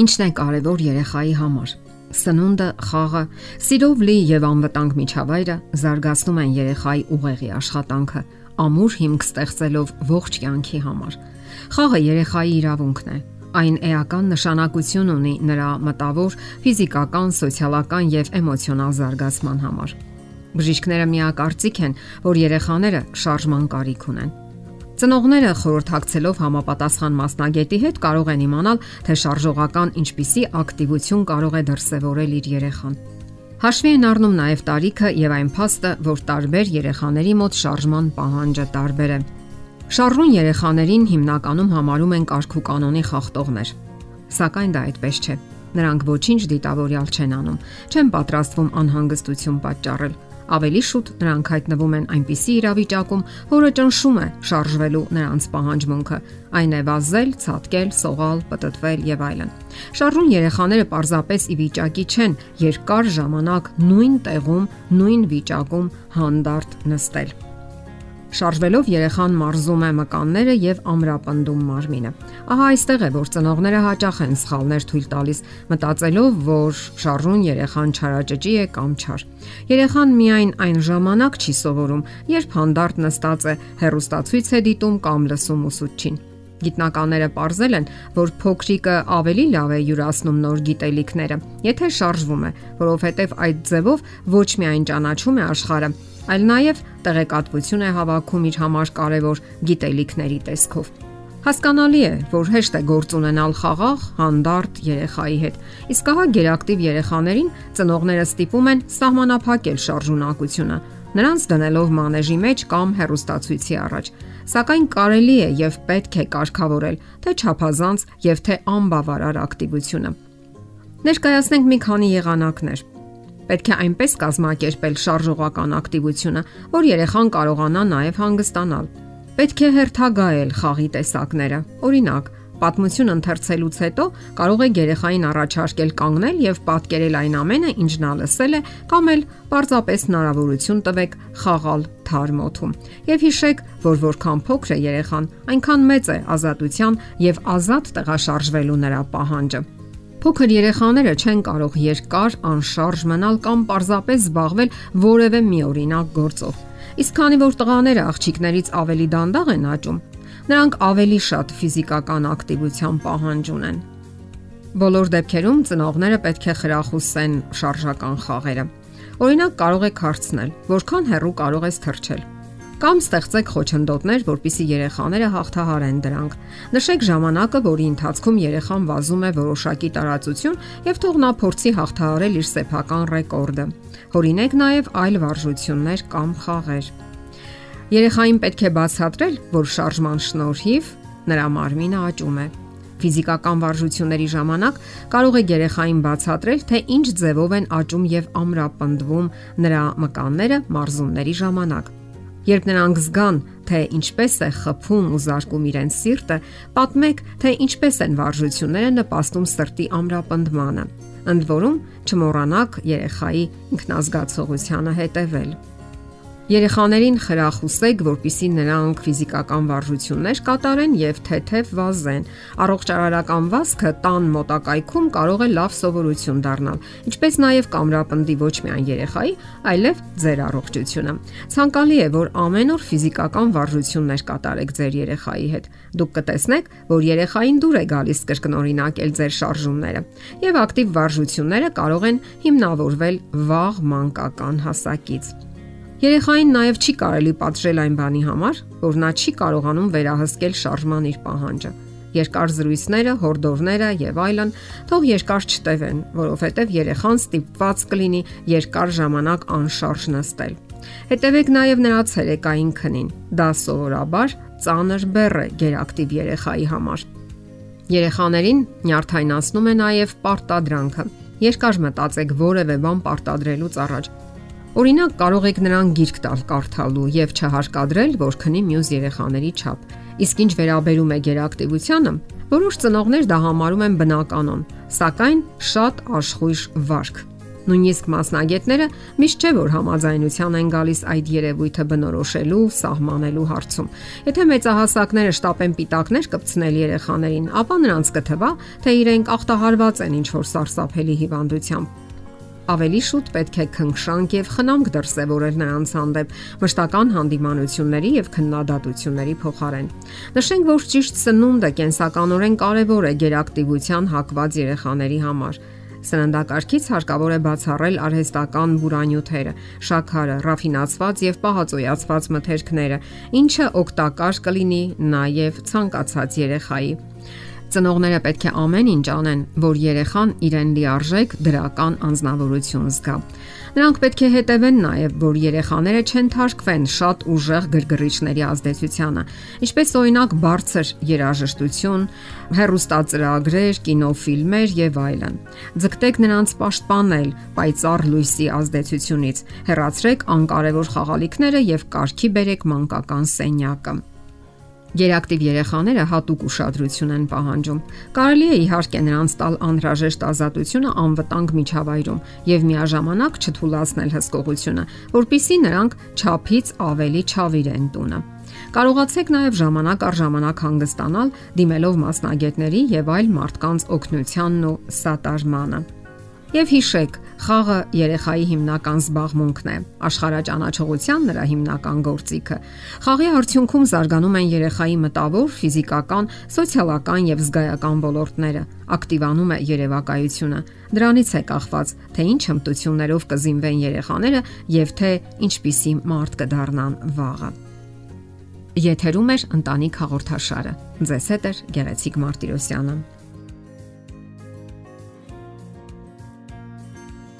Ինչն է կարևոր երեխայի համար։ Սնունդը, խաղը, սիրով լի եւ անվտանգ միջավայրը զարգացնում են երեխայի ուղեղի աշխատանքը, ամուր հիմք ստեղծելով ողջ կյանքի համար։ Խաղը երեխայի իրավունքն է։ Այն էական նշանակություն ունի նրա մտավոր, ֆիզիկական, սոցիալական եւ էմոցիոնալ զարգացման համար։ Բժիշկները միակարծիք են, որ երեխաները շարժման կարիք ունեն Ծնողները խորհրդակցելով համապատասխան մասնագետի հետ կարող են իմանալ, թե շարժողական ինչպիսի ակտիվություն կարող է դրսևորել իր երեխան։ Հաշվի են առնում նաև տարիքը եւ այն փաստը, որ տարբեր երեխաների մոտ շարժման պահանջը տարբեր է։ Շարժուն երեխաներին հիմնականում համարում են կարգու կանոնի խախտողներ։ Սակայն դա այդպես չէ։ Նրանք ոչինչ դիտավորյալ չեն անում, չեն պատրաստվում անհանգստություն պատճառել Ավելի շուտ նրանք հայտնվում են այնպիսի իրավիճակում, որը ճնշում է շարժվելու նրանց պահանջմունքը։ Այն է վազել, ցատկել, սողալ, պտտվել եւ այլն։ Շարժուն երեխաները պարզապես ի վիճակի չեն երկար ժամանակ նույն տեղում, նույն վիճակում հանդարտ նստել։ Շարժվելով երեխան մարզում է մկանները եւ ամրապնդում մարմինը։ Ահա այստեղ է, որ ծնողները հաճախ են սխալներ թույլ տալիս, մտածելով, որ շարժուն երեխան չարաճճի է կամ չար։ Երեխան միայն այն ժամանակ չի սովորում, երբ հանդարտ նստած է, հերոստացույց է դիտում կամ լսում ուսուցչին։ Գիտնականները ողրզել են, որ փոքրիկը ավելի լավ է յուրացնում նոր գիտելիքները, եթե շարժվում է, որովհետև այդ ձևով ոչ միայն ճանաչում է աշխարհը, այլ նաև տեղեկատվություն է հավաքում իր համար կարևոր գիտելիքների տեսքով։ Հասկանալի է, որ հեշտ է գործ ունենալ խաղաղ, հանդարտ երեխայի հետ։ Իսկ ահա գերակտիվ երեխաներին ծնողները ստիպում են սահմանափակել շարժունակությունը, նրանց դնելով մանեժի մեջ կամ հեռուստացույցի առաջ։ Սակայն կարելի է եւ պետք է կարգավորել թե չափազանց եւ թե անբավարար ակտիվությունը։ Ներկայացնենք մի քանի եղանակներ Պետք է այնպես կազմակերպել շարժողական ակտիվությունը, որ երեխան կարողանա նաև հանգստանալ։ Պետք է հերթագայել խաղի տեսակները։ Օրինակ, Պատմություն ընթերցելուց հետո կարող եք երեխային առաջարկել կանգնել եւ պատկերել այն ամենը, ինչ նա լսել է, կամ էլ պարզապես հնարավորություն տվեք խաղալ թարմ օթում։ Եվ հիշեք, որ որքան փոքր է երեխան, այնքան մեծ է ազատության եւ ազատ տեղաշարժվելու նրա պահանջը։ Փոքր երեխաները չեն կարող երկար անշարժ մնալ կամ պարզապես զբաղվել որևէ մի օրինակ գործով։ Իսկ քանի որ տղաները աղջիկներից ավելի դանդաղ են աճում, նրանք ավելի շատ ֆիզիկական ակտիվության պահանջ ունեն։ Բոլոր դեպքերում ծնողները պետք է խրախուսեն շարժական խաղերը։ Օրինակ կարող եք հարցնել, որքան հեռու կարող ես թռչել կամ ստեղծեք խոչընդոտներ, որpիսի երեխաները հաղթահարեն դրանք։ Նշեք ժամանակը, որի ընթացքում երեխան վազում է որոշակի տարածություն եւ թող նա փորձի հաղթահարել իր սեփական ռեկորդը։ Հորինեք նաեւ այլ վարժություններ կամ խաղեր։ Երեխային պետք է բացատրել, որ շարժման շնորհիվ նրա մարմինը աճում է։ Ֆիզիկական վարժությունների ժամանակ կարող է երեխային բացատրել, թե ինչ ձևով են աճում եւ ամրապնդվում նրա մկանները մարզումների ժամանակ։ Երբ նրանք զգան, թե ինչպես է խփում ու զարկում իրենց սիրտը, պատմեք, թե ինչպես են վարժությունները նպաստում սրտի ամրապնդմանը։ Ընդ որում, չմոռանաք երեխայի ինքնազգացողությանը հետևել։ Երեխաներին խրախուսեք, որpիսի նրանք ֆիզիկական վարժություններ կատարեն եւ թեթև վազեն։ Առողջարարական վազքը տան մոտակայքում կարող է լավ սովորություն դառնալ, ինչպես նաեւ կամրապնդի ոչ միայն երեխայի, այլև ձեր առողջությունը։ Ցանկալի է, որ ամեն օր ֆիզիկական վարժություններ կատարեք ձեր երեխայի հետ։ Դուք կտեսնեք, որ երեխային դուր է գալիս կրկնօրինակել ձեր շարժումները, եւ ակտիվ վարժությունները կարող են հիմնավորվել վաղ մանկական հասակից։ Երեխային նաև չի կարելի պատժել այն բանի համար, որ նա չի կարողանում վերահսկել շարժման իր պահանջը։ Երկար զրույցները, հորդորները եւ այլն թող երկար չտևեն, որովհետեւ երեխան ստիպված կլինի երկար ժամանակ անշարժ նստել։ Հետևեք նաև նրա ցերեկային քնին։ Դա սովորաբար ծանր բեռ է գերակտիվ երեխայի համար։ Երեխաներին նյարդայնացնում է նաև պարտադրանքը։ Երկար մտածեք որևէ բան պարտադրելուց առաջ Օրինակ կարող եք նրան գիրք տալ կարդալու եւ չհարկադրել, որ քնի մյուս երեխաների չափ։ Իսկ ինչ վերաբերում է գերակտիվությանը, որոշ ծնողներ դա համարում են բնականon, սակայն շատ աշխույժ վարք։ Նույնիսկ մասնագետները միշտ չէ որ համաձայնության են գալիս այդ երևույթը բնորոշելու, սահմանելու հարցում։ Եթե մեծահասակները շտապեն պիտակներ կպցնել երեխաներին, ապա նրանց կթվա, թե իրենք ախտահարված են ինչ-որ սարսափելի հիվանդությամբ ավելի շուտ պետք է քնքշանք եւ խնամք դրսեւորել նրանց հանդեպ մշտական հանդիմանությունների եւ քննադատությունների փոխարեն։ Նշենք, որ ճիշտ սնունդը կենսականորեն կարևոր է գերակտիվության հակված երեխաների համար։ Սննդակարգից հարկավոր է բացառել արհեստական բուրանյութերը, շաքարը, ռաֆինացված եւ պահածոյացված մթերքները, ինչը օգտակար կլինի նաեւ ցանկացած երեխայի։ Ծնողները պետք է ամեն ինչ անեն, որ երեխան իրեն լիարժեք դրական անznավորություն զգա։ Նրանք պետք է հետևեն նաև, որ երեխաները չեն թարգվեն շատ ուժեղ գրգռիչների ազդեցությանը, ինչպես օրինակ բարձր երաժշտություն, հեռուստածրագրեր, կինոֆիլմեր եւ այլն։ Ձգտեք նրանց պաշտպանել պայծառ լույսի ազդեցությունից, հեռացրեք անկարևոր խաղալիքները եւ կարգի բերեք մանկական սենյակը։ Գերակտիվ երեխաները հատուկ ուշադրություն են պահանջում։ Կարելի է իհարկե նրանց տալ անհրաժեշտ ազատությունը անվտանգ միջավայրում եւ միաժամանակ չթուլացնել հսկողությունը, որpիսի նրանք ճափից ավելի ճավիրեն տունը։ Կարողացեք նաև ժամանակ առ ժամանակ հանգստանալ դիմելով մասնագետների եւ այլ մարդկանց օգնությանն ու սատարմանը։ Եվ հիշեք, խաղը երեխայի հիմնական զբաղմունքն է, աշխարհաճանաչողության նրա հիմնական գործիքը։ Խաղի արդյունքում զարգանում են երեխայի մտավոր, ֆիզիկական, սոցիալական եւ զգայական ոլորտները, ակտիվանում է երևակայությունը։ Դրանից է կախված, թե ինչ հմտություններով կզինվեն երեխաները եւ թե ինչպիսի մարդ կդառնան վաղը։ Եթերում է ընտանիք հաղորդաշարը։ Ձեզ հետ է Գեղեցիկ Մարտիրոսյանը։